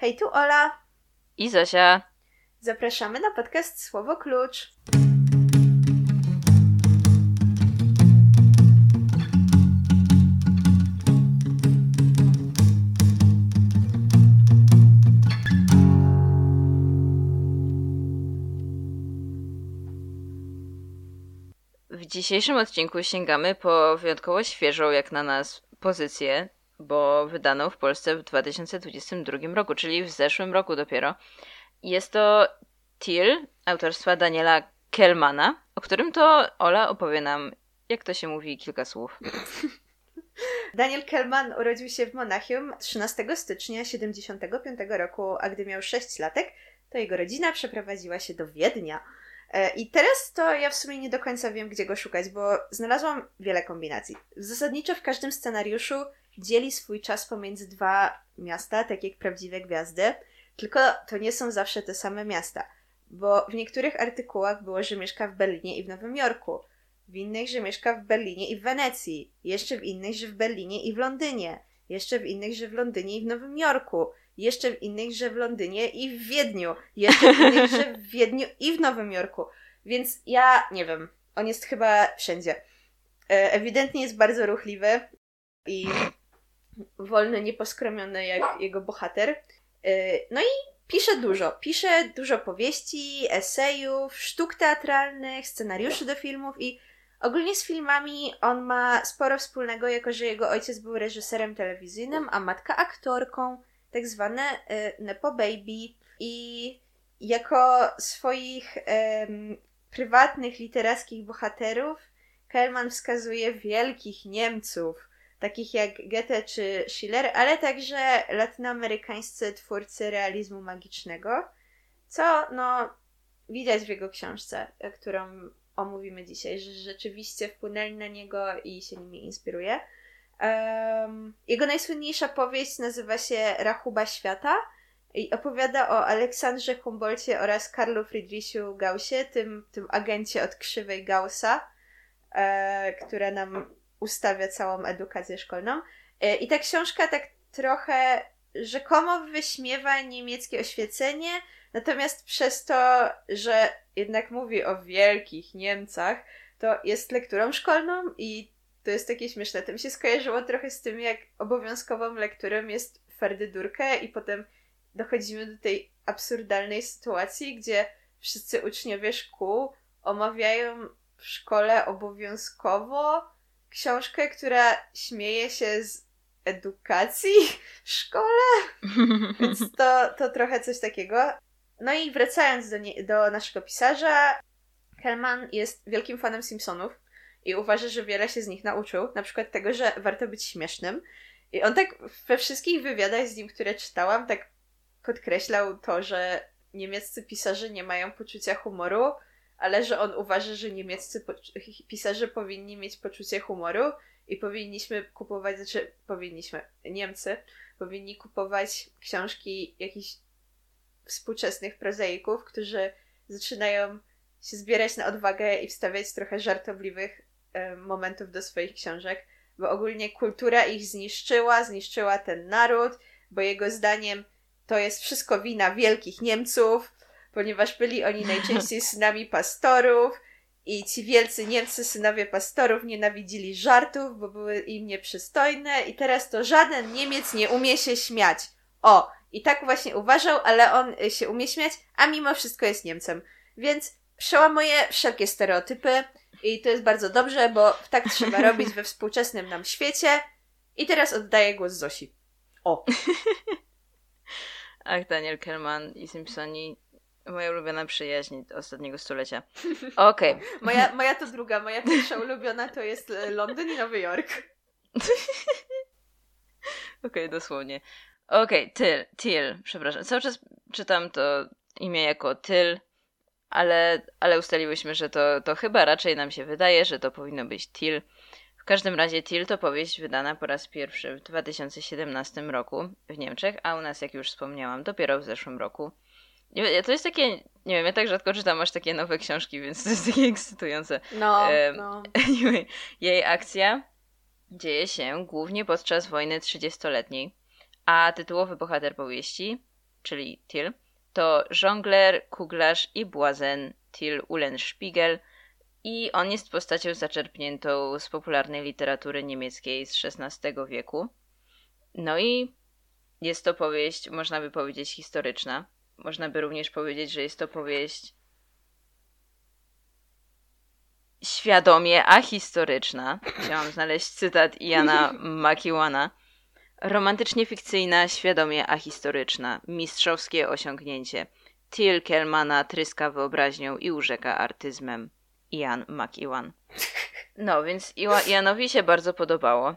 Hej, tu Ola. I Zosia. Zapraszamy na podcast Słowo Klucz. W dzisiejszym odcinku sięgamy po wyjątkowo świeżą, jak na nas, pozycję, bo wydaną w Polsce w 2022 roku, czyli w zeszłym roku dopiero. Jest to Till autorstwa Daniela Kellmana, o którym to Ola opowie nam, jak to się mówi, kilka słów. Daniel Kellman urodził się w Monachium 13 stycznia 75 roku, a gdy miał 6 latek, to jego rodzina przeprowadziła się do Wiednia. E, I teraz to ja w sumie nie do końca wiem, gdzie go szukać, bo znalazłam wiele kombinacji. Zasadniczo w każdym scenariuszu dzieli swój czas pomiędzy dwa miasta, tak jak prawdziwe gwiazdy, tylko to nie są zawsze te same miasta, bo w niektórych artykułach było, że mieszka w Berlinie i w Nowym Jorku, w innych, że mieszka w Berlinie i w Wenecji, jeszcze w innych, że w Berlinie i w Londynie, jeszcze w innych, że w Londynie i w Nowym Jorku, jeszcze w innych, że w Londynie i w Wiedniu, jeszcze w innych, że w Wiedniu i w Nowym Jorku. Więc ja nie wiem, on jest chyba wszędzie. E, ewidentnie jest bardzo ruchliwy i wolny, nieposkromiony jak jego bohater. E, no i pisze dużo. Pisze dużo powieści, esejów, sztuk teatralnych, scenariuszy do filmów i ogólnie z filmami on ma sporo wspólnego, jako że jego ojciec był reżyserem telewizyjnym, a matka aktorką, tak zwane y, Nepo Baby. I jako swoich prywatnych literackich bohaterów Kellman wskazuje wielkich Niemców, takich jak Goethe czy Schiller, ale także latynoamerykańscy twórcy realizmu magicznego, co no widać w jego książce, którą omówimy dzisiaj, że rzeczywiście wpłynęli na niego i się nimi inspiruje. Um, jego najsłynniejsza powieść nazywa się Rachuba Świata i opowiada o Aleksandrze Humboldcie oraz Karlu Friedrichu Gaussie, tym, tym agencie od krzywej Gaussa, e, która nam ustawia całą edukację szkolną. E, I ta książka tak trochę rzekomo wyśmiewa niemieckie oświecenie, natomiast przez to, że jednak mówi o wielkich Niemcach, to jest lekturą szkolną i to jest takie śmieszne. To mi się skojarzyło trochę z tym, jak obowiązkową lekturą jest Ferdydurkę i potem dochodzimy do tej absurdalnej sytuacji, gdzie wszyscy uczniowie szkół omawiają w szkole obowiązkowo książkę, która śmieje się z edukacji w szkole. Więc to, to trochę coś takiego. No i wracając do, nie, do naszego pisarza, Hellman jest wielkim fanem Simpsonów i uważa, że wiele się z nich nauczył. Na przykład tego, że warto być śmiesznym. I on tak we wszystkich wywiadach z nim, które czytałam, tak podkreślał to, że niemieccy pisarze nie mają poczucia humoru, ale że on uważa, że niemieccy pisarze powinni mieć poczucie humoru i powinniśmy kupować, znaczy powinniśmy, Niemcy powinni kupować książki jakichś współczesnych prozaików, którzy zaczynają się zbierać na odwagę i wstawiać trochę żartobliwych momentów do swoich książek, bo ogólnie kultura ich zniszczyła, zniszczyła ten naród, bo jego zdaniem to jest wszystko wina wielkich Niemców, ponieważ byli oni najczęściej synami pastorów i ci wielcy Niemcy, synowie pastorów, nienawidzili żartów, bo były im nieprzystojne i teraz to żaden Niemiec nie umie się śmiać. O, i tak właśnie uważał, ale on y, się umie śmiać, a mimo wszystko jest Niemcem. Więc przełamuje wszelkie stereotypy i to jest bardzo dobrze, bo tak trzeba robić we współczesnym nam świecie. I teraz oddaję głos Zosi. O! Ach, Daniel Kerman i Simpsoni Moja ulubiona przyjaźń ostatniego stulecia. Okej. Okay. moja, moja to druga. Moja pierwsza ulubiona to jest e, Londyn i Nowy Jork. Okej, okay, dosłownie. Okej, okay, Tyl, Till, przepraszam. Cały czas czytam to imię jako Tyl, ale, ale ustaliłyśmy, że to, to chyba raczej nam się wydaje, że to powinno być Till. W każdym razie Till to powieść wydana po raz pierwszy w 2017 roku w Niemczech, a u nas, jak już wspomniałam, dopiero w zeszłym roku. To jest takie, nie wiem, ja tak rzadko czytam aż takie nowe książki, więc to jest takie ekscytujące. No, no. Anyway, jej akcja dzieje się głównie podczas wojny 30-letniej, a tytułowy bohater powieści czyli Till, to żongler, kuglarz i błazen Till Ulenspiegel i on jest postacią zaczerpniętą z popularnej literatury niemieckiej z XVI wieku. No i jest to powieść, można by powiedzieć, historyczna. Można by również powiedzieć, że jest to powieść świadomie ahistoryczna. Chciałam znaleźć cytat Iana Makiwana. Romantycznie fikcyjna, świadomie ahistoryczna. Mistrzowskie osiągnięcie. Till Kelmana tryska wyobraźnią i urzeka artyzmem. Ian McEwan. No, więc Ianowi się bardzo podobało.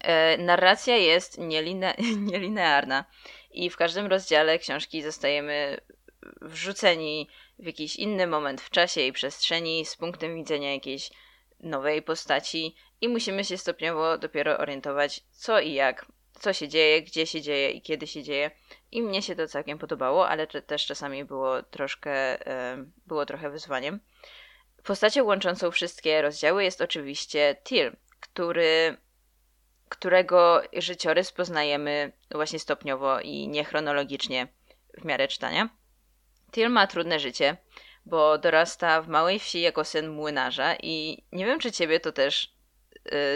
E, narracja jest nieline nielinearna i w każdym rozdziale książki zostajemy wrzuceni w jakiś inny moment w czasie i przestrzeni z punktem widzenia jakiejś nowej postaci i musimy się stopniowo dopiero orientować co i jak, co się dzieje, gdzie się dzieje i kiedy się dzieje. I mnie się to całkiem podobało, ale też czasami było troszkę, było trochę wyzwaniem. Postacią łączącą wszystkie rozdziały jest oczywiście Tyr, który, którego życiorys poznajemy właśnie stopniowo i niechronologicznie w miarę czytania. Tyr ma trudne życie, bo dorasta w małej wsi jako syn młynarza i nie wiem, czy ciebie to też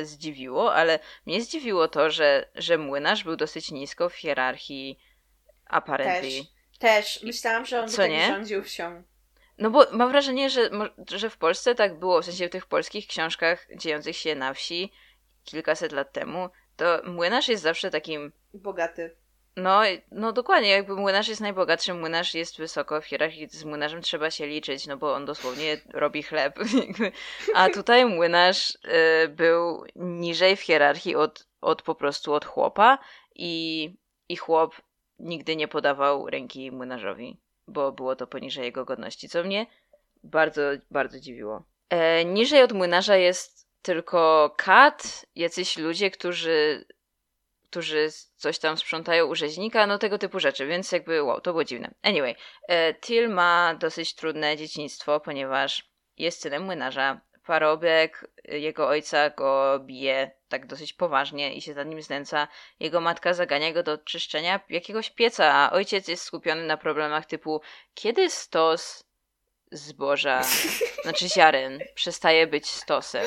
y, zdziwiło, ale mnie zdziwiło to, że, że młynarz był dosyć nisko w hierarchii apparently. Też, też. Myślałam, że on Co nie? rządził wsią. No bo mam wrażenie, że, że w Polsce tak było, w sensie w tych polskich książkach dziejących się na wsi kilkaset lat temu, to młynarz jest zawsze takim... Bogaty. No, no dokładnie, jakby młynarz jest najbogatszy, młynarz jest wysoko w hierarchii, z młynarzem trzeba się liczyć, no bo on dosłownie robi chleb. A tutaj młynarz y, był niżej w hierarchii od, od po prostu od chłopa i, i chłop nigdy nie podawał ręki młynarzowi bo było to poniżej jego godności, co mnie bardzo, bardzo dziwiło. E, niżej od młynarza jest tylko kat, jacyś ludzie, którzy, którzy coś tam sprzątają u rzeźnika, no tego typu rzeczy, więc jakby wow, to było dziwne. Anyway, e, Till ma dosyć trudne dzieciństwo, ponieważ jest synem młynarza. Parobek jego ojca go bije tak dosyć poważnie i się za nim znęca. Jego matka zagania go do czyszczenia jakiegoś pieca, a ojciec jest skupiony na problemach typu kiedy stos zboża, znaczy ziaren, przestaje być stosem,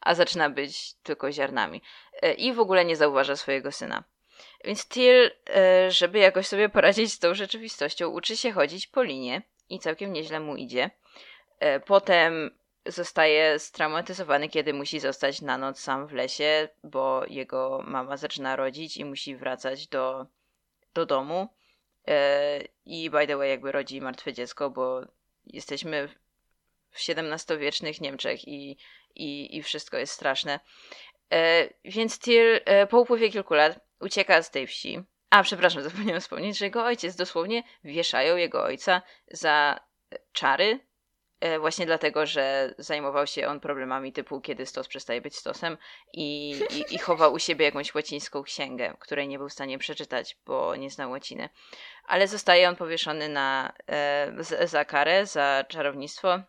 a zaczyna być tylko ziarnami. E, I w ogóle nie zauważa swojego syna. Więc Till, e, żeby jakoś sobie poradzić z tą rzeczywistością, uczy się chodzić po linie i całkiem nieźle mu idzie. E, potem zostaje straumatyzowany, kiedy musi zostać na noc sam w lesie, bo jego mama zaczyna rodzić i musi wracać do, do domu. I by the way, jakby rodzi martwe dziecko, bo jesteśmy w XVII-wiecznych Niemczech i, i, i wszystko jest straszne. E, więc Tyr e, po upływie kilku lat ucieka z tej wsi. A, przepraszam, zapomniałem wspomnieć, że jego ojciec dosłownie wieszają jego ojca za czary E, właśnie dlatego, że zajmował się on problemami typu kiedy stos przestaje być stosem i, i, i chował u siebie jakąś łacińską księgę, której nie był w stanie przeczytać, bo nie znał łaciny. Ale zostaje on powieszony na, e, za karę, za czarownictwo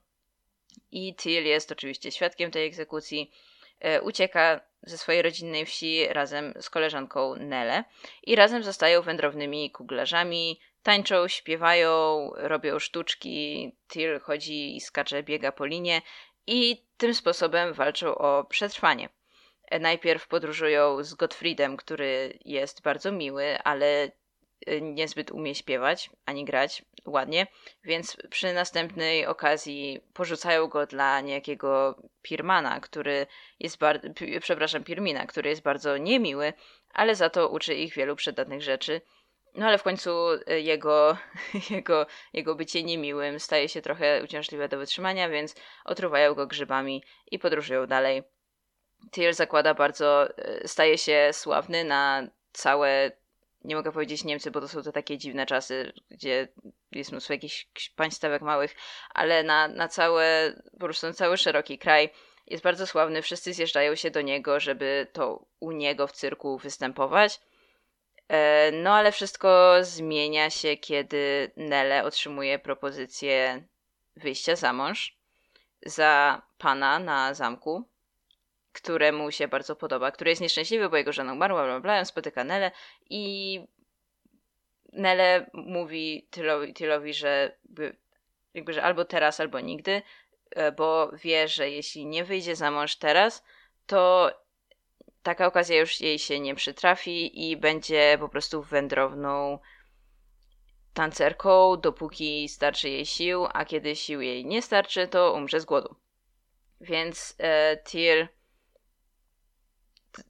i Till jest oczywiście świadkiem tej egzekucji. E, ucieka ze swojej rodzinnej wsi razem z koleżanką Nele i razem zostają wędrownymi kuglarzami, tańczą, śpiewają, robią sztuczki, Tyr chodzi i skacze, biega po linie i tym sposobem walczą o przetrwanie. Najpierw podróżują z Gottfriedem, który jest bardzo miły, ale niezbyt umie śpiewać ani grać ładnie, więc przy następnej okazji porzucają go dla niejakiego Pirmana, który jest bardzo, przepraszam, Pirmina, który jest bardzo niemiły, ale za to uczy ich wielu przydatnych rzeczy no ale w końcu y, jego, jego, jego bycie niemiłym staje się trochę uciążliwe do wytrzymania, więc otruwają go grzybami i podróżują dalej. Tyr zakłada bardzo, y, staje się sławny na całe, nie mogę powiedzieć Niemcy, bo to są te takie dziwne czasy, gdzie jest mnóstwo jakichś państwek małych, ale na, na całe, po prostu na cały szeroki kraj jest bardzo sławny. Wszyscy zjeżdżają się do niego, żeby to u niego w cyrku występować. E, no ale wszystko zmienia się, kiedy Nele otrzymuje propozycję wyjścia za mąż za pana na zamku, któremu się bardzo podoba, który jest nieszczęśliwy, bo jego żona umarła, bla, bla, bla, spotyka Nele i Nele mówi Tylowi, Tylowi że, jakby, że albo teraz, albo nigdy, e, bo wie, że jeśli nie wyjdzie za mąż teraz, to taka okazja już jej się nie przytrafi i będzie po prostu wędrowną tancerką, dopóki starczy jej sił, a kiedy sił jej nie starczy, to umrze z głodu. Więc e, Tyr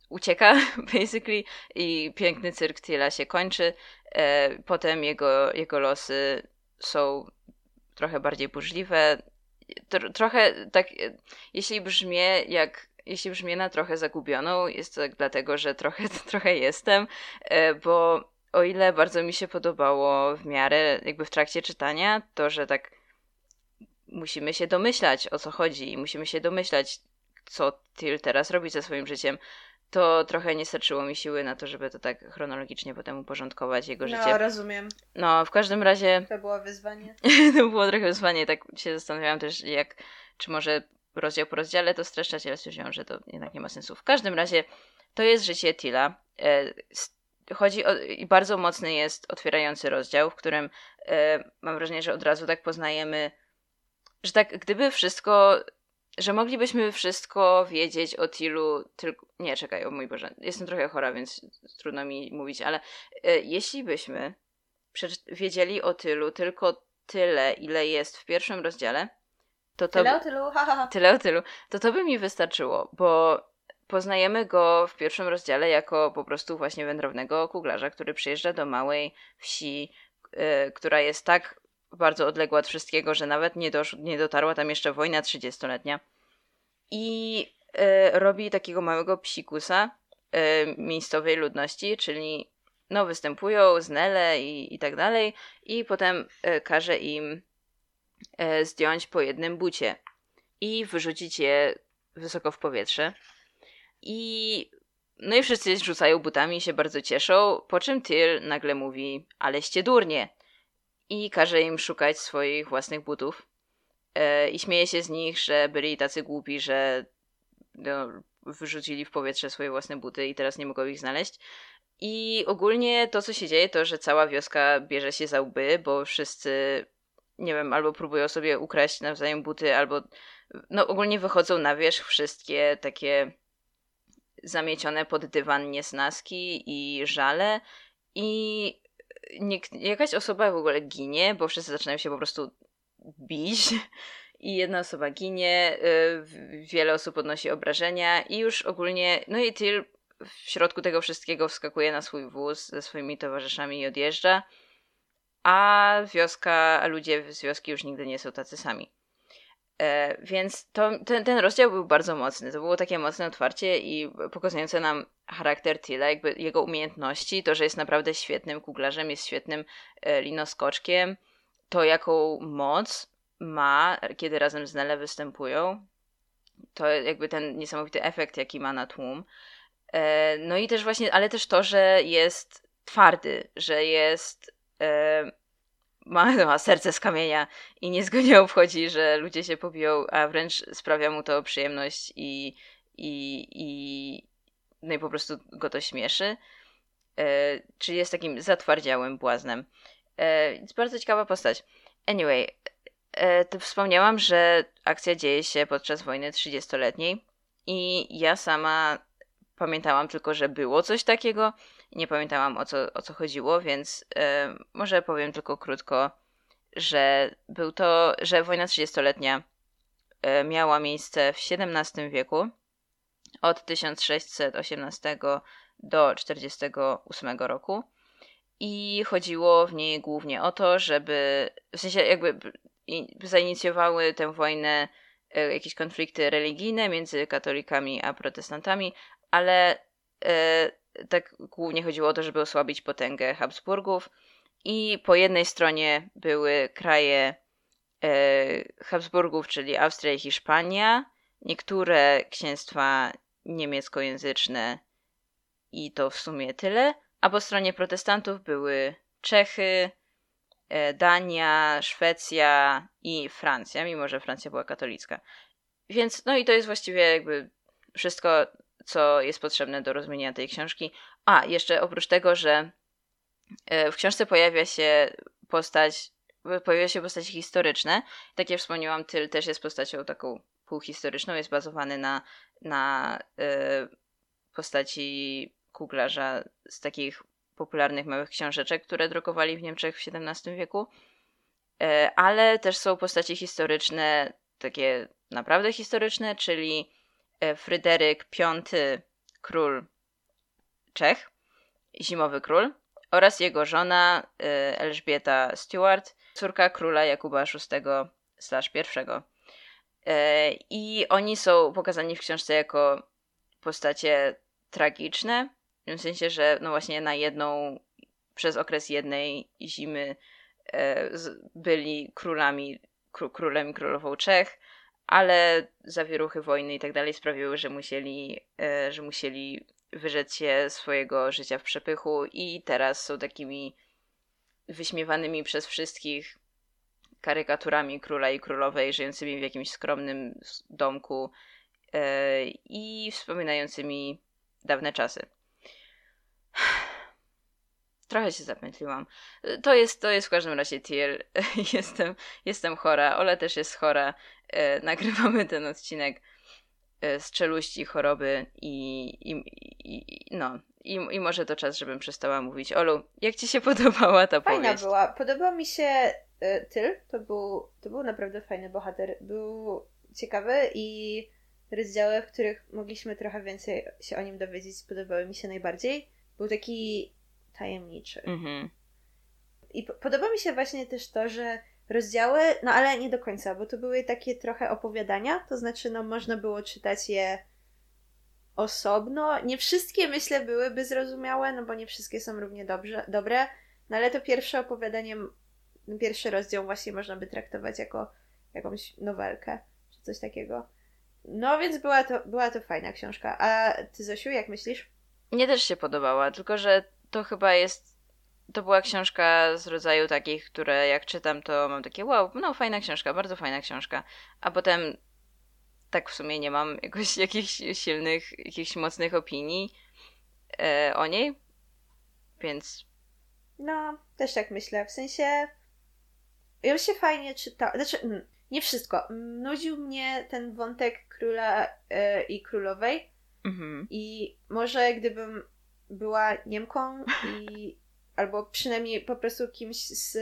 ucieka, basically, i piękny cyrk Tila się kończy. E, potem jego, jego losy są trochę bardziej burzliwe. Tro, trochę tak, e, jeśli brzmię jak jeśli brzmię na trochę zagubioną, jest to dlatego, że trochę, trochę jestem, e, bo o ile bardzo mi się podobało w miarę, jakby w trakcie czytania, to, że tak musimy się domyślać o co chodzi i musimy się domyślać, co Till teraz robi ze swoim życiem, to trochę nie starczyło mi siły na to, żeby to tak chronologicznie potem uporządkować jego no, życie. No, rozumiem. No, w każdym razie... To było wyzwanie. to było trochę wyzwanie, tak się zastanawiałam też, jak, czy może rozdział po rozdziale to streszczać, ale stwierdziłam, że to jednak nie ma sensu. W każdym razie to jest życie Tila. E, chodzi o, i bardzo mocny jest otwierający rozdział, w którym e, mam wrażenie, że od razu tak poznajemy, że tak gdyby wszystko że moglibyśmy wszystko wiedzieć o Tilu, tylko... Nie, czekaj, o mój Boże, jestem trochę chora, więc trudno mi mówić, ale e, jeśli byśmy wiedzieli o Tylu tylko tyle, ile jest w pierwszym rozdziale, to to... Tyle o Tylu, ha, ha, ha. Tyle o Tylu. To to by mi wystarczyło, bo poznajemy go w pierwszym rozdziale jako po prostu właśnie wędrownego kuglarza, który przyjeżdża do małej wsi, e, która jest tak bardzo odległa od wszystkiego, że nawet nie, dosz, nie dotarła tam jeszcze wojna trzydziestoletnia. I e, robi takiego małego psikusa e, miejscowej ludności, czyli no występują znele i, i tak dalej i potem e, każe im zdjąć po jednym bucie i wyrzucić je wysoko w powietrze. I no i wszyscy rzucają butami i się bardzo cieszą, po czym Tyr nagle mówi, aleście durnie, i każe im szukać swoich własnych butów. E, I śmieje się z nich, że byli tacy głupi, że no, wyrzucili w powietrze swoje własne buty i teraz nie mogą ich znaleźć. I ogólnie to, co się dzieje, to, że cała wioska bierze się za łby, bo wszyscy, nie wiem, albo próbują sobie ukraść nawzajem buty, albo no ogólnie wychodzą na wierzch wszystkie takie zamiecione pod dywan niesnaski i żale i jakaś osoba w ogóle ginie, bo wszyscy zaczynają się po prostu bić i jedna osoba ginie, y, wiele osób odnosi obrażenia i już ogólnie, no i Tyl w środku tego wszystkiego wskakuje na swój wóz ze swoimi towarzyszami i odjeżdża, a wioska, a ludzie z wioski już nigdy nie są tacy sami. E, więc to, ten, ten rozdział był bardzo mocny. To było takie mocne otwarcie i pokazujące nam charakter Tila, jakby jego umiejętności, to, że jest naprawdę świetnym kuglarzem, jest świetnym e, linoskoczkiem, to jaką moc ma, kiedy razem z Nele występują, to jakby ten niesamowity efekt, jaki ma na tłum. E, no i też właśnie, ale też to, że jest twardy, że jest ma, ma serce z kamienia i nie z go obchodzi, że ludzie się pobiją, a wręcz sprawia mu to przyjemność i, i, i, no i po prostu go to śmieszy. E, czyli jest takim zatwardziałym błaznem. E, jest bardzo ciekawa postać. Anyway, e, to wspomniałam, że akcja dzieje się podczas wojny 30-letniej i ja sama pamiętałam tylko, że było coś takiego, nie pamiętałam o co, o co chodziło, więc e, może powiem tylko krótko, że był to, że wojna 30-letnia e, miała miejsce w XVII wieku od 1618 do 48 roku. I chodziło w niej głównie o to, żeby w sensie jakby zainicjowały tę wojnę e, jakieś konflikty religijne między katolikami a protestantami, ale tak głównie chodziło o to, żeby osłabić potęgę Habsburgów. I po jednej stronie były kraje e, Habsburgów, czyli Austria i Hiszpania, niektóre księstwa niemieckojęzyczne i to w sumie tyle, a po stronie protestantów były Czechy, e, Dania, Szwecja i Francja, mimo że Francja była katolicka. Więc no i to jest właściwie jakby wszystko co jest potrzebne do rozumienia tej książki. A, jeszcze oprócz tego, że w książce pojawia się postać, pojawia się postacie historyczne. Tak jak wspomniałam, Tyl też jest postacią taką półhistoryczną, jest bazowany na, na postaci kuglarza z takich popularnych małych książeczek, które drukowali w Niemczech w XVII wieku. E, ale też są postacie historyczne, takie naprawdę historyczne, czyli e, Fryderyk V, król Czech, zimowy król, oraz jego żona e, Elżbieta Stuart, córka króla Jakuba VI/I. I oni są pokazani w książce jako postacie tragiczne, w sensie, że no właśnie na jedną, przez okres jednej zimy e, byli królami, królem i królową Czech, ale zawieruchy wojny i tak dalej sprawiły, że musieli, e, że musieli wyrzec się swojego życia w przepychu i teraz są takimi wyśmiewanymi przez wszystkich karykaturami króla i królowej, żyjącymi w jakimś skromnym domku e, i wspominającymi dawne czasy. Trochę się zapętliłam. To jest, to jest w każdym razie tier. jestem, jestem chora. Ola też jest chora. E, nagrywamy ten odcinek e, z czeluści choroby i, i, i no. I, I może to czas, żebym przestała mówić. Olu, jak ci się podobała ta Fajna powieść? była. Podobał mi się y, Tyl. To był, to był naprawdę fajny bohater. Był ciekawy i rozdziały, w których mogliśmy trochę więcej się o nim dowiedzieć, podobały mi się najbardziej. Był taki tajemniczy. Mhm. I podoba mi się właśnie też to, że rozdziały, no ale nie do końca, bo to były takie trochę opowiadania, to znaczy, no można było czytać je osobno. Nie wszystkie, myślę, byłyby zrozumiałe, no bo nie wszystkie są równie dobrze, dobre, no ale to pierwsze opowiadanie, pierwszy rozdział właśnie można by traktować jako jakąś nowelkę, czy coś takiego. No więc była to, była to fajna książka. A ty, Zosiu, jak myślisz? Mnie też się podobała, tylko że to chyba jest. To była książka z rodzaju takich, które jak czytam, to mam takie wow, no fajna książka, bardzo fajna książka. A potem tak w sumie nie mam jakoś jakichś silnych, jakichś mocnych opinii e, o niej. Więc. No, też tak myślę. W sensie. Ją się fajnie czyta. Znaczy, mm, nie wszystko. Nudził mnie ten wątek króla e, i królowej. Mhm. I może gdybym była Niemką i albo przynajmniej po prostu kimś z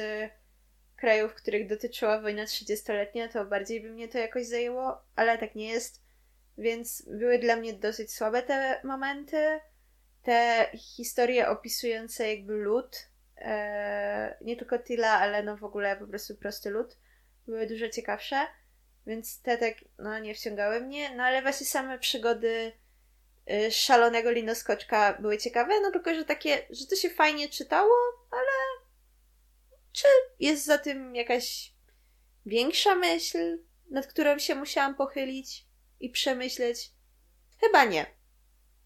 krajów, których dotyczyła wojna 30-letnia, to bardziej by mnie to jakoś zajęło, ale tak nie jest. Więc były dla mnie dosyć słabe te momenty. Te historie opisujące jakby lud, e, nie tylko Tila, ale no w ogóle po prostu prosty lud, były dużo ciekawsze. Więc te tak, no nie wciągały mnie. No ale właśnie same przygody szalonego linoskoczka były ciekawe, no tylko, że takie, że to się fajnie czytało, ale czy jest za tym jakaś większa myśl, nad którą się musiałam pochylić i przemyśleć? Chyba nie.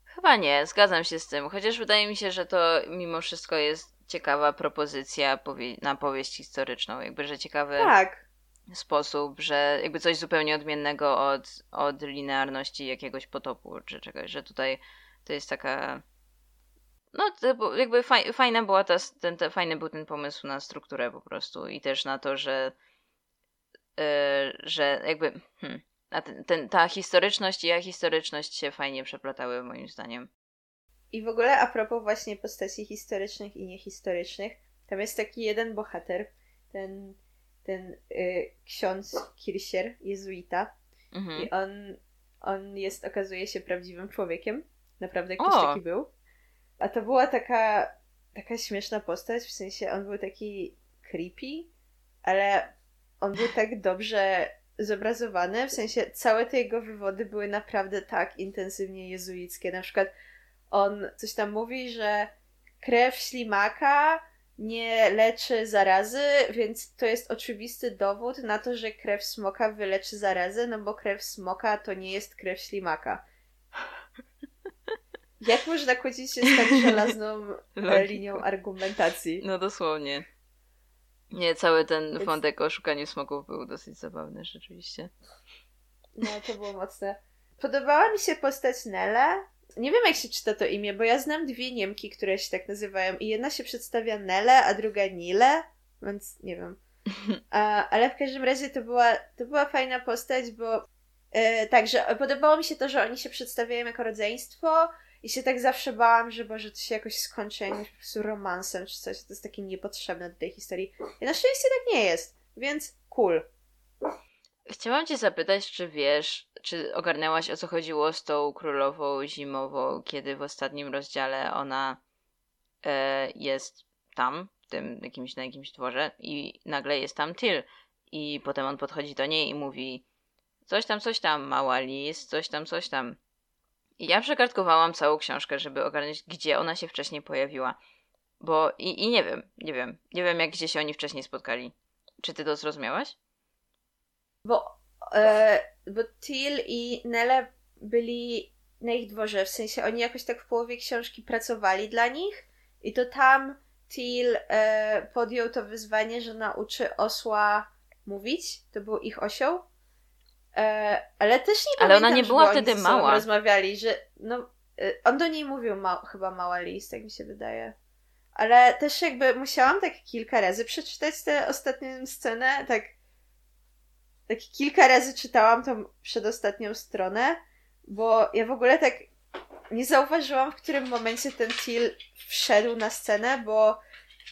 Chyba nie, zgadzam się z tym, chociaż wydaje mi się, że to mimo wszystko jest ciekawa propozycja powie na powieść historyczną, jakby, że ciekawe... Tak, sposób, że jakby coś zupełnie odmiennego od, od linearności jakiegoś potopu czy czegoś, że tutaj to jest taka no jakby faj, fajna była ta, ten, ten, fajny był ten pomysł na strukturę po prostu i też na to, że yy, że jakby hmm, ten, ten, ta historyczność i ahistoryczność się fajnie przeplatały moim zdaniem. I w ogóle a propos właśnie postaci historycznych i niehistorycznych, tam jest taki jeden bohater, ten ten y, ksiądz Kirsier, jezuita. Mhm. I on, on jest, okazuje się, prawdziwym człowiekiem. Naprawdę ktoś o. taki był. A to była taka, taka śmieszna postać, w sensie on był taki creepy, ale on był tak dobrze zobrazowany, w sensie całe te jego wywody były naprawdę tak intensywnie jezuickie. Na przykład on coś tam mówi, że krew ślimaka nie leczy zarazy, więc to jest oczywisty dowód na to, że krew smoka wyleczy zarazę, no bo krew smoka to nie jest krew ślimaka. Jak można kłócić się z tak żelazną e, linią argumentacji? No dosłownie. Nie, cały ten więc... wątek o szukaniu smoków był dosyć zabawny rzeczywiście. No, to było mocne. Podobała mi się postać Nele, Nie wiem, jak się czyta to imię, bo ja znam dwie Niemki, które się tak nazywają i jedna się przedstawia Nele, a druga Nile, więc nie wiem. A, ale w każdym razie to była, to była fajna postać, bo e, także podobało mi się to, że oni się przedstawiają jako rodzeństwo i się tak zawsze bałam, że Boże, to się jakoś skończy jakimś po prostu romansem czy coś. To jest takie niepotrzebne do tej historii. I na szczęście tak nie jest, więc cool. Chciałam cię zapytać, czy wiesz, czy ogarnęłaś o co chodziło z tą królową zimową, kiedy w ostatnim rozdziale ona e, jest tam, w tym jakimś, na jakimś dworze i nagle jest tam Tyl i potem on podchodzi do niej i mówi coś tam, coś tam, mała lis, coś tam, coś tam. I ja przekartkowałam całą książkę, żeby ogarnąć, gdzie ona się wcześniej pojawiła. Bo i, i nie wiem, nie wiem, nie wiem jak gdzie się oni wcześniej spotkali. Czy ty to zrozumiałaś? Bo, e, bo Till i Nele byli na ich dworze, w sensie oni jakoś tak w połowie książki pracowali dla nich i to tam Till e, podjął to wyzwanie, że nauczy osła mówić. To był ich osioł. E, ale też nie Ale pamiętam, ona nie była wtedy mała. rozmawiali, że no, e, on do niej mówił ma, chyba mała list, tak mi się wydaje. Ale też jakby musiałam tak kilka razy przeczytać tę ostatnią scenę, tak tak kilka razy czytałam tą przedostatnią stronę, bo ja w ogóle tak nie zauważyłam, w którym momencie ten Till wszedł na scenę, bo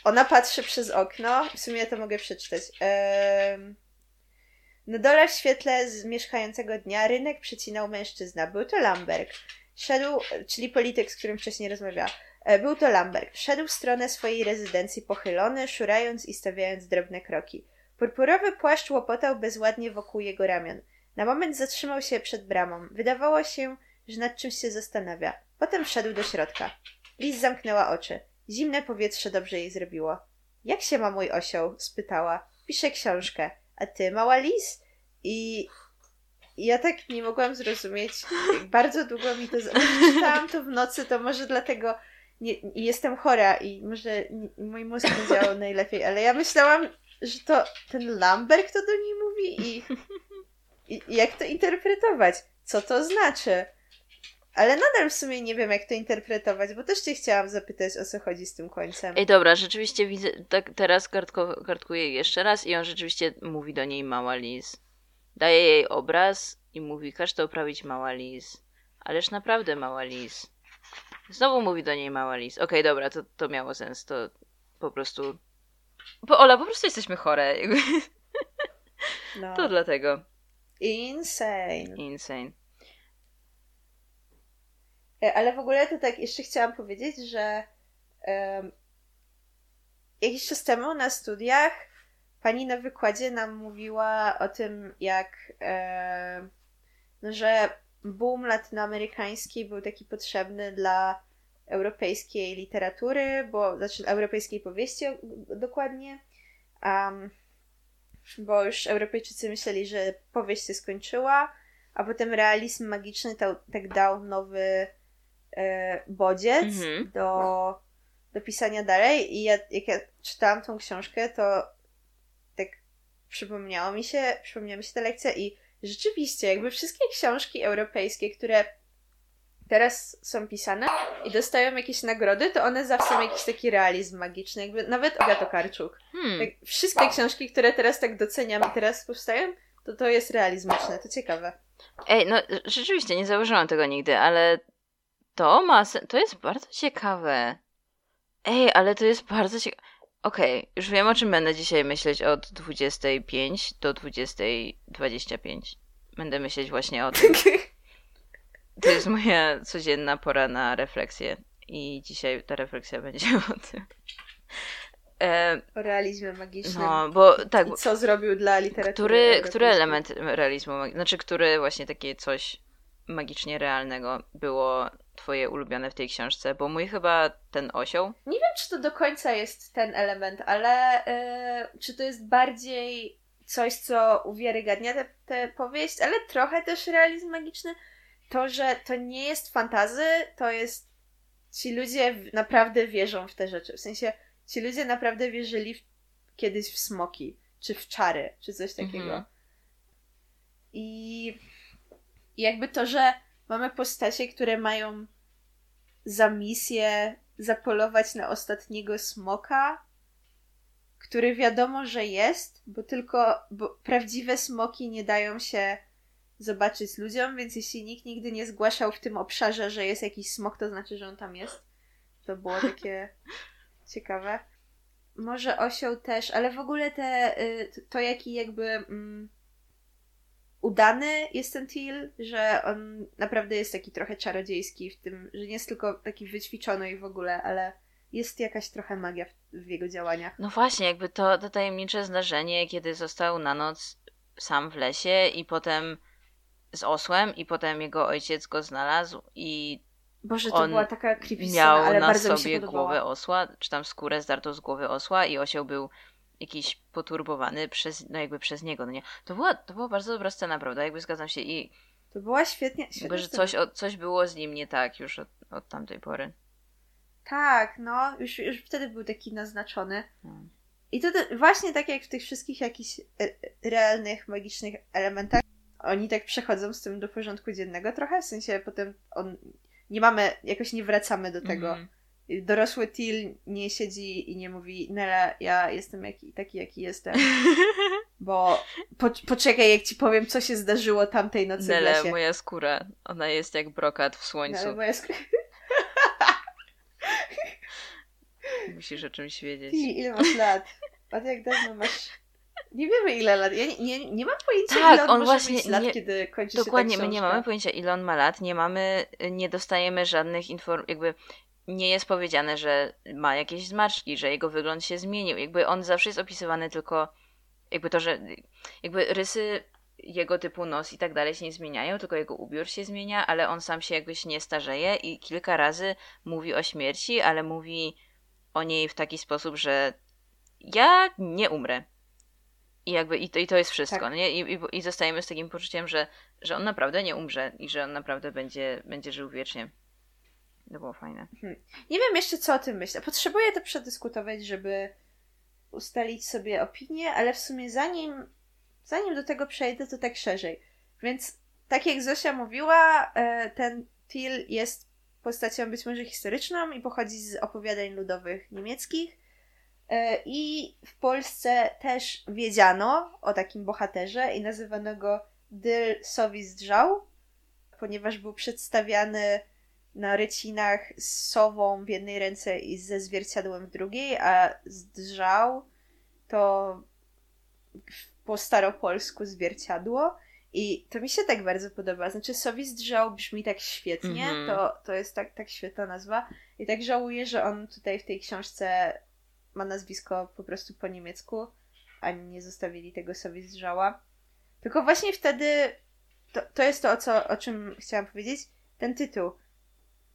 ona patrzy przez okno. W sumie ja to mogę przeczytać. Ehm... Na dole w świetle z mieszkającego dnia rynek przecinał mężczyzna. Był to Lamberg. Szedł, czyli polityk, z którym wcześniej rozmawiała. E, Był to Lamberg. Szedł w stronę swojej rezydencji pochylony, szurając i stawiając drobne kroki. Purpurowy płaszcz łopotał bezładnie wokół jego ramion. Na moment zatrzymał się przed bramą. Wydawało się, że nad czymś się zastanawia. Potem wszedł do środka. Lis zamknęła oczy. Zimne powietrze dobrze jej zrobiło. Jak się ma mój osioł? spytała. Piszę książkę. A ty, mała lis? I ja tak nie mogłam zrozumieć. Bardzo długo mi to. czytałam to w nocy, to może dlatego nie, jestem chora i może mój mózg nie działał najlepiej, ale ja myślałam, że to ten Lamberg to do niej mówi i, i, jak to interpretować? Co to znaczy? Ale nadal w sumie nie wiem, jak to interpretować, bo też cię chciałam zapytać, o co chodzi z tym końcem. Ej, dobra, rzeczywiście widzę, tak teraz kartko, kartkuję jeszcze raz i on rzeczywiście mówi do niej mała Liz. Daje jej obraz i mówi, każ to oprawić mała Liz. Ależ naprawdę mała Liz. Znowu mówi do niej mała Liz. Okej, dobra, to, to miało sens, to po prostu... Bo Ola, po prostu jesteśmy chore. No. To dlatego. Insane. Insane. E, Ale w ogóle to tak jeszcze chciałam powiedzieć, że em, jakiś czas temu na studiach pani na wykładzie nam mówiła o tym, jak no, że boom latynoamerykański był taki potrzebny dla europejskiej literatury, bo znaczy europejskiej powieści dokładnie. Um, bo już Europejczycy myśleli, że powieść się skończyła, a potem realizm magiczny tak dał nowy e, bodziec Mhm. do, do pisania dalej. I ja, jak ja czytałam tą książkę, to tak przypomniało mi się, przypomniała mi się ta lekcja i rzeczywiście, jakby wszystkie książki europejskie, które teraz są pisane i dostają jakieś nagrody, to one zawsze mają jakiś taki realizm magiczny, jakby nawet Agato Karczuk. Hmm. Tak, wszystkie książki, które teraz tak doceniam i teraz powstają, to to jest realizmiczne, to ciekawe. Ej, no rzeczywiście nie zauważyłam tego nigdy, ale to ma to jest bardzo ciekawe. Ej, ale to jest bardzo ciekawe. Okej, już wiem o czym będę dzisiaj myśleć od 25 do 20.25. Będę myśleć właśnie o tym. To jest moja codzienna pora na refleksję i dzisiaj ta refleksja będzie o tym. E, o realizmie magicznym. no, bo tak, I co zrobił dla literatury który, który element realizmu, znaczy który właśnie takie coś magicznie realnego było twoje ulubione w tej książce? Bo mój chyba ten osioł. Nie wiem, czy to do końca jest ten element, ale e, czy to jest bardziej coś, co uwiarygadnia tę tę powieść, ale trochę też realizm magiczny. To, że to nie jest fantazy, to jest ci ludzie naprawdę wierzą w te rzeczy. W sensie ci ludzie naprawdę wierzyli w, kiedyś w smoki, czy w czary, czy coś takiego. Mhm. I i jakby to, że mamy postacie, które mają za misję zapolować na ostatniego smoka, który wiadomo, że jest, bo tylko bo prawdziwe smoki nie dają się zobaczyć ludziom, więc jeśli nikt nigdy nie zgłaszał w tym obszarze, że jest jakiś smok, to znaczy, że on tam jest. To było takie ciekawe. Może osioł też, ale w ogóle te, y, to jaki jakby mm, udany jest ten Teal, że on naprawdę jest taki trochę czarodziejski w tym, że nie jest tylko taki wyćwiczony i w ogóle, ale jest jakaś trochę magia w, w jego działaniach. No właśnie, jakby to, to tajemnicze zdarzenie, kiedy został na noc sam w lesie i potem z osłem i potem jego ojciec go znalazł i Boże, to była taka creepy miał scena, ale na bardzo sobie głowę osła, czy tam skórę zdartą z głowy osła i osioł był jakiś poturbowany przez, no jakby przez niego, no nie? To była, to była bardzo dobra scena, prawda? Jakby zgadzam się i... To była świetnie, świetnie jakby, że coś, coś było z nim nie tak już od, od tamtej pory. Tak, no, już, już wtedy był taki naznaczony. Hmm. I to, właśnie tak jak w tych wszystkich jakichś e, realnych, magicznych elementach, oni tak przechodzą z tym do porządku dziennego trochę, w sensie potem on, nie mamy, jakoś nie wracamy do tego. Mm. Dorosły Til nie siedzi i nie mówi Nela, ja jestem jaki, taki, jaki jestem. Bo po, poczekaj, jak ci powiem, co się zdarzyło tamtej nocy Nele, w lesie. moja skóra, ona jest jak brokat w słońcu. Nele, moja skóra... Musisz o czymś wiedzieć. Ti, ile masz lat? Od jak dawno masz nie wiemy ile lat. Ja nie, nie, nie mam pojęcia tak, ile on, on właśnie mieć lat, nie, kiedy kończy Dokładnie, się my nie mamy pojęcia ile on ma lat, nie mamy, nie dostajemy żadnych informacji, jakby nie jest powiedziane, że ma jakieś zmarszczki, że jego wygląd się zmienił. Jakby on zawsze jest opisywany tylko jakby to, że jakby rysy jego typu nos i tak dalej się nie zmieniają, tylko jego ubiór się zmienia, ale on sam się jakbyś nie starzeje i kilka razy mówi o śmierci, ale mówi o niej w taki sposób, że ja nie umrę. I jakby i to, i to jest wszystko, tak. nie? I, i, I zostajemy z takim poczuciem, że, że on naprawdę nie umrze i że on naprawdę będzie, będzie żył wiecznie. To było fajne. Hmm. Nie wiem jeszcze, co o tym myślę. Potrzebuję to przedyskutować, żeby ustalić sobie opinię, ale w sumie zanim, zanim do tego przejdę, to tak szerzej. Więc tak jak Zosia mówiła, e, ten Till jest postacią być może historyczną i pochodzi z opowiadań ludowych niemieckich. E, I w Polsce też wiedziano o takim bohaterze i nazywano go Dyl Sowizdrzał, ponieważ był przedstawiany na rycinach z sową w jednej ręce i ze zwierciadłem w drugiej, a zdrzał to po staropolsku zwierciadło. I to mi się tak bardzo podoba. Znaczy, Sowizdrzał brzmi tak świetnie, mm -hmm. to, to jest tak, tak świetna nazwa. I tak żałuję, że on tutaj w tej książce ma nazwisko po prostu po niemiecku, a nie zostawili tego sobie zżała. Tylko właśnie wtedy to, to jest to, o, co, o czym chciałam powiedzieć. Ten tytuł.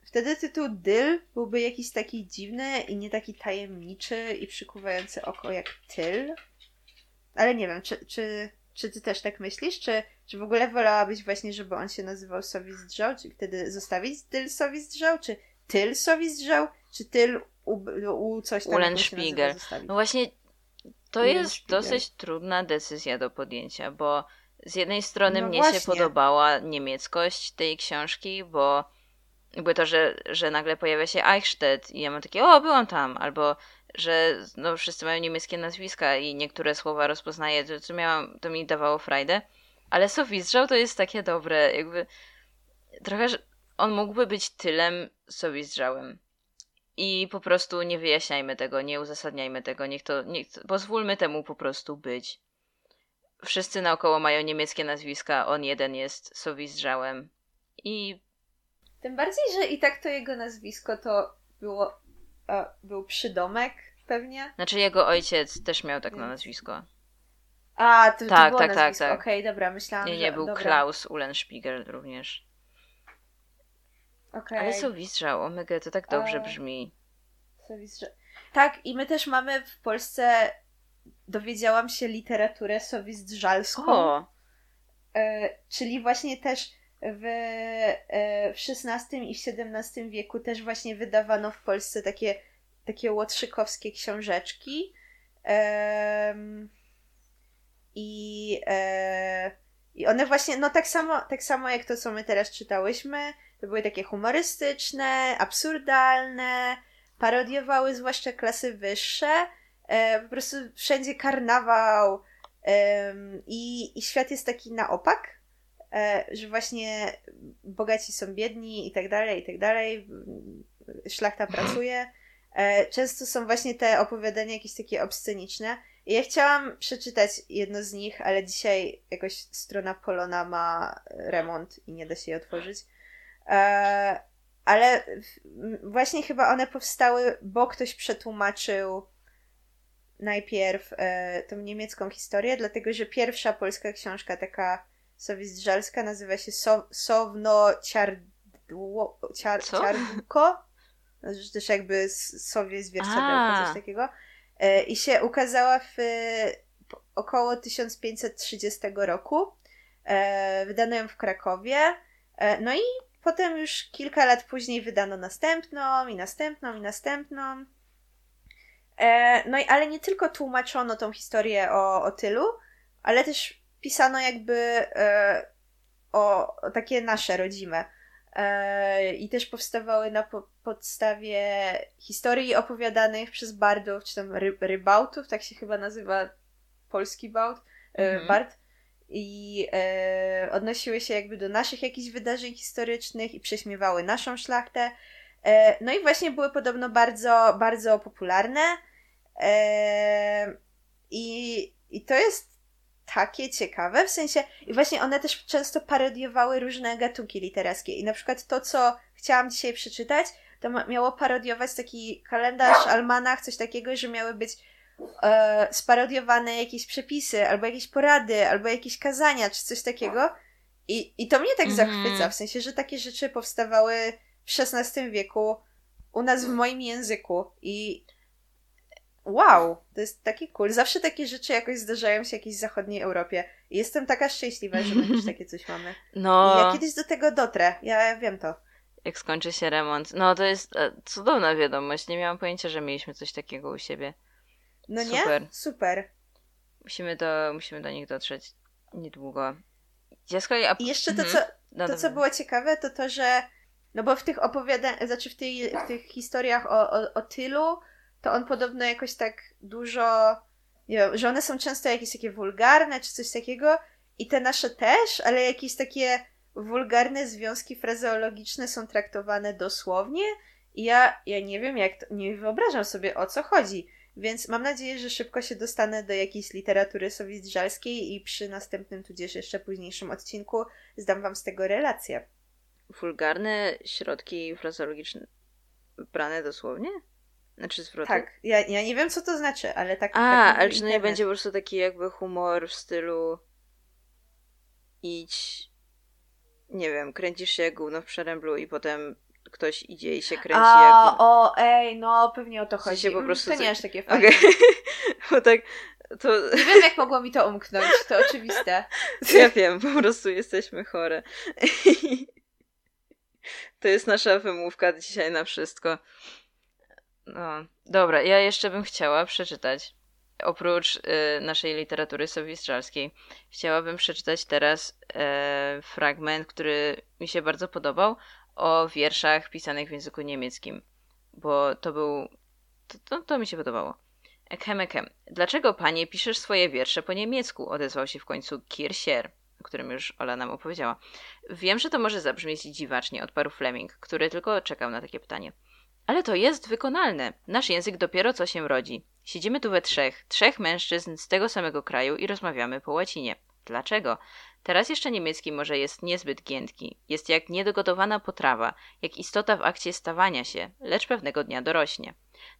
Wtedy tytuł Dyl byłby jakiś taki dziwny i nie taki tajemniczy i przykuwający oko jak Tyl. Ale nie wiem, czy, czy, czy ty też tak myślisz? Czy, czy w ogóle wolałabyś właśnie, żeby on się nazywał Sowizdrzał? Czy wtedy zostawić Dyl Sowizdrzał? Czy Tyl Sowizdrzał? Czy Tyl u, u coś tam. Ulenspiegel. No właśnie, to jest dosyć trudna decyzja do podjęcia, bo z jednej strony no mnie właśnie. się podobała niemieckość tej książki, bo jakby to, że, że nagle pojawia się Eichstätt i ja mam takie, o, byłam tam, albo że no, wszyscy mają niemieckie nazwiska i niektóre słowa rozpoznaję, to, to, miałam, to mi dawało frajdę. Ale Sowizrzał to jest takie dobre, jakby trochę, że on mógłby być tylem Sowizrzałem. I po prostu nie wyjaśniajmy tego, nie uzasadniajmy tego, niech to, niech, pozwólmy temu po prostu być. Wszyscy naokoło mają niemieckie nazwiska, on jeden jest Sowizdrzałem i... Tym bardziej, że i tak to jego nazwisko to było, a, był przydomek pewnie. Znaczy jego ojciec też miał tak na nazwisko. A, to, tak, to było tak, tak nazwisko. tak, tak. Okej, okay, dobra, myślałam, Nie, nie, że... był dobra. Klaus Ulenspiegel również. Okay. Ale Sowistrzał, omega, to tak dobrze brzmi. Sowistrzał. Tak, i my też mamy w Polsce, dowiedziałam się, literaturę sowizdrzalską. O. E, czyli właśnie też w, e, w XVI i XVII wieku też właśnie wydawano w Polsce takie, takie łotrzykowskie książeczki. E, I, I one właśnie, no tak samo, tak samo jak to, co my teraz czytałyśmy, to były takie humorystyczne, absurdalne, parodiowały zwłaszcza klasy wyższe. E, po prostu wszędzie karnawał e, i, i świat jest taki na opak, e, że właśnie bogaci są biedni i tak dalej, i tak dalej. Szlachta pracuje. E, często są właśnie te opowiadania jakieś takie obsceniczne. I ja chciałam przeczytać jedno z nich, ale dzisiaj jakoś strona Polona ma remont i nie da się jej otworzyć. E, ale właśnie chyba one powstały, bo ktoś przetłumaczył najpierw e, tą niemiecką historię, dlatego że pierwsza polska książka, taka sowizdżalska, nazywa się so, Sowno Ciardło, ciar, Ciardko. Znaczy też jakby sowie zwierciadełko, coś takiego. E, I się ukazała w około 1530 roku. Wydano ją w Krakowie. No i Potem już kilka lat później wydano następną i następną i następną. E, no i ale nie tylko tłumaczono tą historię o, o tylu, ale też pisano jakby e, o, o, takie nasze rodzime. E, I też powstawały na po, podstawie historii opowiadanych przez bardów, czy tam ry, rybautów, tak się chyba nazywa polski bałt, e, mhm. bard i e, odnosiły się jakby do naszych jakichś wydarzeń historycznych i prześmiewały naszą szlachtę. E, no i właśnie były podobno bardzo, bardzo popularne. E, i, I to jest takie ciekawe, w sensie, i właśnie one też często parodiowały różne gatunki literackie. I na przykład to, co chciałam dzisiaj przeczytać, to miało parodiować taki kalendarz, almanach, coś takiego, że miały być e, sparodiowane jakieś przepisy, albo jakieś porady, albo jakieś kazania, czy coś takiego. I, i to mnie tak mm -hmm. zachwyca, w sensie, że takie rzeczy powstawały w XVI wieku u nas w moim języku i wow, to jest taki cool. Zawsze takie rzeczy jakoś zdarzają się w jakiejś zachodniej Europie. I jestem taka szczęśliwa, że my też takie coś mamy. No. I ja kiedyś do tego dotrę, ja wiem to. Jak skończy się remont. No to jest e, cudowna wiadomość. Nie miałam pojęcia, że mieliśmy coś takiego u siebie. No Super. nie? Super. Musimy do, musimy do nich dotrzeć niedługo. Ja z kolei, a... I jeszcze to, mhm. co, no to, co było ciekawe, to to, że no bo w tych opowiadaniach, znaczy w, tej, w tych historiach o, o, o tylu, to on podobno jakoś tak dużo, nie wiem, że one są często jakieś takie wulgarne, czy coś takiego i te nasze też, ale jakieś takie wulgarne związki frazeologiczne są traktowane dosłownie i ja, ja nie wiem jak, to, nie wyobrażam sobie o co chodzi. Więc mam nadzieję, że szybko się dostanę do jakiejś literatury sowizdżalskiej i przy następnym, tudzież jeszcze późniejszym odcinku zdam wam z tego relację. Wulgarne środki frazeologiczne brane dosłownie? Znaczy zwrotnie? Tak, ja, ja nie wiem co to znaczy, ale tak. A, tak ale czy to nie będzie po prostu taki jakby humor w stylu idź, nie wiem, kręcisz się jak gówno w przeręblu i potem ktoś idzie i się kręci. A, jak... o, ej, no pewnie o to chodzi. Się po mm, prostu to nie jest takie fajne. Okay. Bo tak, to... Nie wiem, jak mogło mi to umknąć, to oczywiste. Ja wiem, po prostu jesteśmy chore. To jest nasza wymówka dzisiaj na wszystko. No, dobra, ja jeszcze bym chciała przeczytać, oprócz y, naszej literatury sowistralskiej, chciałabym przeczytać teraz y, fragment, który mi się bardzo podobał, o wierszach pisanych w języku niemieckim, bo to był. To, to, to mi się podobało. Ekem, ekem. Dlaczego panie piszesz swoje wiersze po niemiecku? Odezwał się w końcu Kirsier, o którym już Ola nam opowiedziała. Wiem, że to może zabrzmieć dziwacznie, odparł Fleming, który tylko czekał na takie pytanie. Ale to jest wykonalne. Nasz język dopiero co się rodzi. Siedzimy tu we trzech, trzech mężczyzn z tego samego kraju i rozmawiamy po łacinie. Dlaczego? Teraz jeszcze niemiecki może jest niezbyt giętki. Jest jak niedogotowana potrawa, jak istota w akcie stawania się, lecz pewnego dnia dorośnie.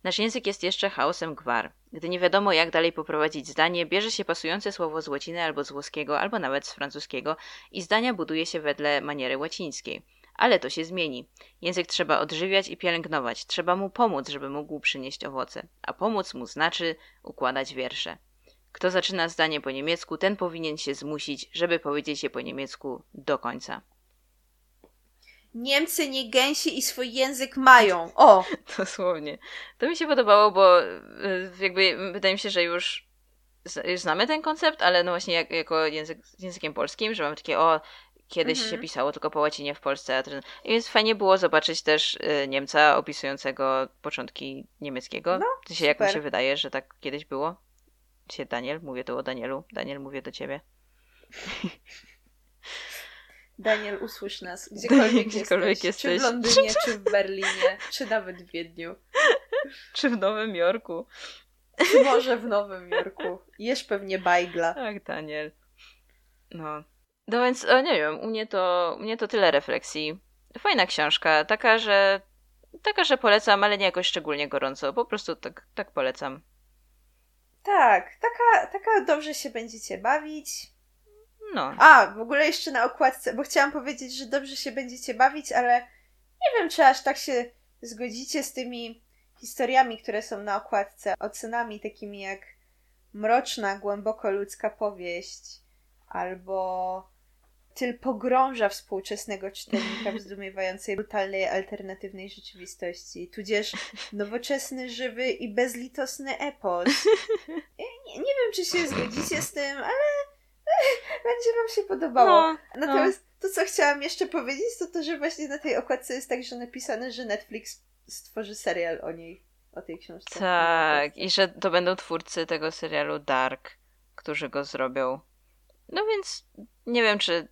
Nasz język jest jeszcze chaosem gwar. Gdy nie wiadomo jak dalej poprowadzić zdanie, bierze się pasujące słowo z łaciny albo z włoskiego, albo nawet z francuskiego i zdania buduje się wedle maniery łacińskiej. Ale to się zmieni. Język trzeba odżywiać i pielęgnować, trzeba mu pomóc, żeby mógł przynieść owoce. A pomóc mu znaczy układać wiersze. Kto zaczyna zdanie po niemiecku, ten powinien się zmusić, żeby powiedzieć je po niemiecku do końca. Niemcy nie gęsi i swój język mają. O! Dosłownie. To mi się podobało, bo y, jakby wydaje mi się, że już znamy ten koncept, ale no właśnie jak, jako język, językiem polskim, że mamy takie o kiedyś Mhm. się pisało tylko po łacinie w Polsce. I więc fajnie było zobaczyć też y, Niemca opisującego początki niemieckiego. No, To się, jak mi się wydaje, że tak kiedyś było. Się Daniel, mówię tu o Danielu. Daniel, mówię do ciebie. Daniel, usłysz nas. Gdziekolwiek, Gdziekolwiek jesteś. Czy w jesteś. Londynie, czy w Berlinie, czy nawet w Wiedniu. Czy w Nowym Jorku? Czy może w Nowym Jorku. Jesz pewnie bajgla. Tak, Daniel. No. No więc, o, nie wiem, u mnie to, u mnie to tyle refleksji. Fajna książka, taka, że taka, że polecam, ale nie jakoś szczególnie gorąco. Po prostu tak, tak polecam. Tak, taka, taka dobrze się będziecie bawić. No. A, w ogóle jeszcze na okładce, bo chciałam powiedzieć, że dobrze się będziecie bawić, ale nie wiem, czy aż tak się zgodzicie z tymi historiami, które są na okładce, ocenami takimi jak mroczna, głęboko ludzka powieść, albo tyl pogrąża współczesnego czytelnika w zdumiewającej, brutalnej, alternatywnej rzeczywistości, tudzież nowoczesny, żywy i bezlitosny epos. Nie, nie wiem, czy się zgodzicie z tym, ale będzie wam się podobało. No, Natomiast to, co chciałam jeszcze powiedzieć, to to, że właśnie na tej okładce jest także napisane, że Netflix stworzy serial o niej, o tej książce. tak. I że to będą twórcy tego serialu Dark, którzy go zrobią. No więc nie wiem, czy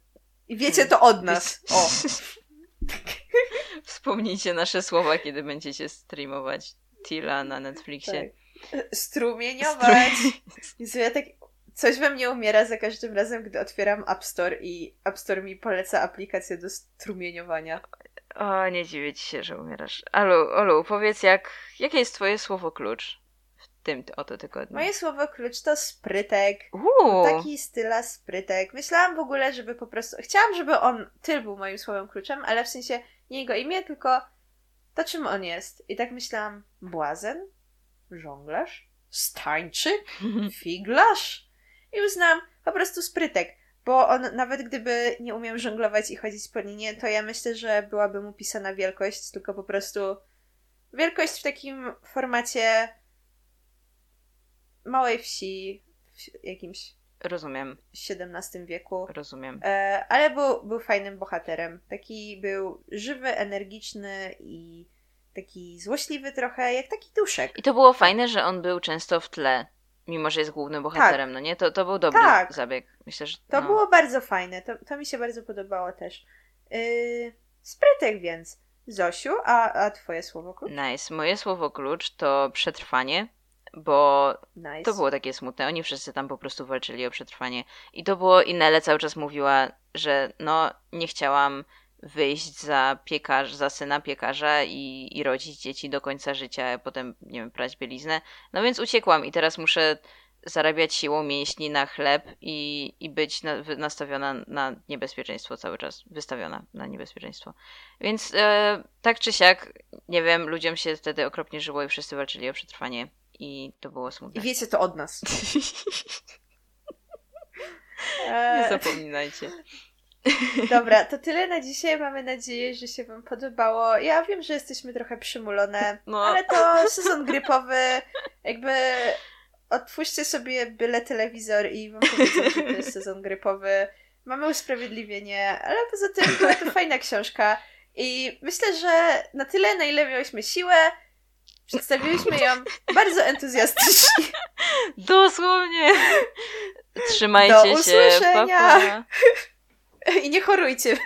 I wiecie to od nas. O, wspomnijcie nasze słowa, kiedy będziecie streamować Tila na Netflixie. tak. Strumieniować. Jezu, ja tak... Coś we mnie umiera za każdym razem, gdy otwieram App Store i App Store mi poleca aplikację do strumieniowania. O, nie dziwię ci się, że umierasz. Alu, Olu, powiedz, jak, jakie jest twoje słowo klucz tym oto tygodniu? Moje słowo klucz to sprytek. Uuu, Taki styla sprytek. Myślałam w ogóle, żeby po prostu. Chciałam, żeby on tyl był moim słowem kluczem, ale w sensie nie jego imię, tylko to, czym on jest. I tak myślałam: błazen, żonglarz, stańczyk, figlarz. I uznałam po prostu sprytek. Bo on, nawet gdyby nie umiał żonglować i chodzić po linie, to ja myślę, że byłaby mu pisana wielkość, tylko po prostu wielkość w takim formacie małej wsi, w jakimś Rozumiem, XVII wieku. rozumiem. E, ale był, był fajnym bohaterem. Taki był żywy, energiczny i taki złośliwy trochę, jak taki duszek. I to było fajne, że on był często w tle, mimo że jest głównym bohaterem, no nie? To, to był dobry Tak. zabieg. Myślę, że To no. było bardzo fajne. To, to mi się bardzo podobało też. Yy, sprytek więc. Zosiu, a, a twoje słowo klucz? Nice. Moje słowo klucz to przetrwanie, bo Nice. to było takie smutne. Oni wszyscy tam po prostu walczyli o przetrwanie. I to było, i Nele cały czas mówiła, że no, nie chciałam wyjść za piekarz, za syna piekarza i, i rodzić dzieci do końca życia, a potem, nie wiem, prać bieliznę. No więc uciekłam i teraz muszę zarabiać siłą mięśni na chleb i, i być na, nastawiona na niebezpieczeństwo cały czas, wystawiona na niebezpieczeństwo. Więc e, tak czy siak, nie wiem, ludziom się wtedy okropnie żyło i wszyscy walczyli o przetrwanie i to było I smutne. wiecie to od nas. Nie E, zapominajcie. dobra, to tyle na dzisiaj. Mamy nadzieję, że się Wam podobało. Ja wiem, że jesteśmy trochę przymulone, No. ale to sezon grypowy. Jakby otwórzcie sobie byle telewizor i Wam powiedzą, że to jest sezon grypowy. Mamy usprawiedliwienie, ale poza tym była to fajna książka. I myślę, że na tyle, na ile miałyśmy siłę, przedstawiliśmy ją bardzo entuzjastycznie. Dosłownie. Trzymajcie Do się. Pa, usłyszenia. pa. I nie chorujcie.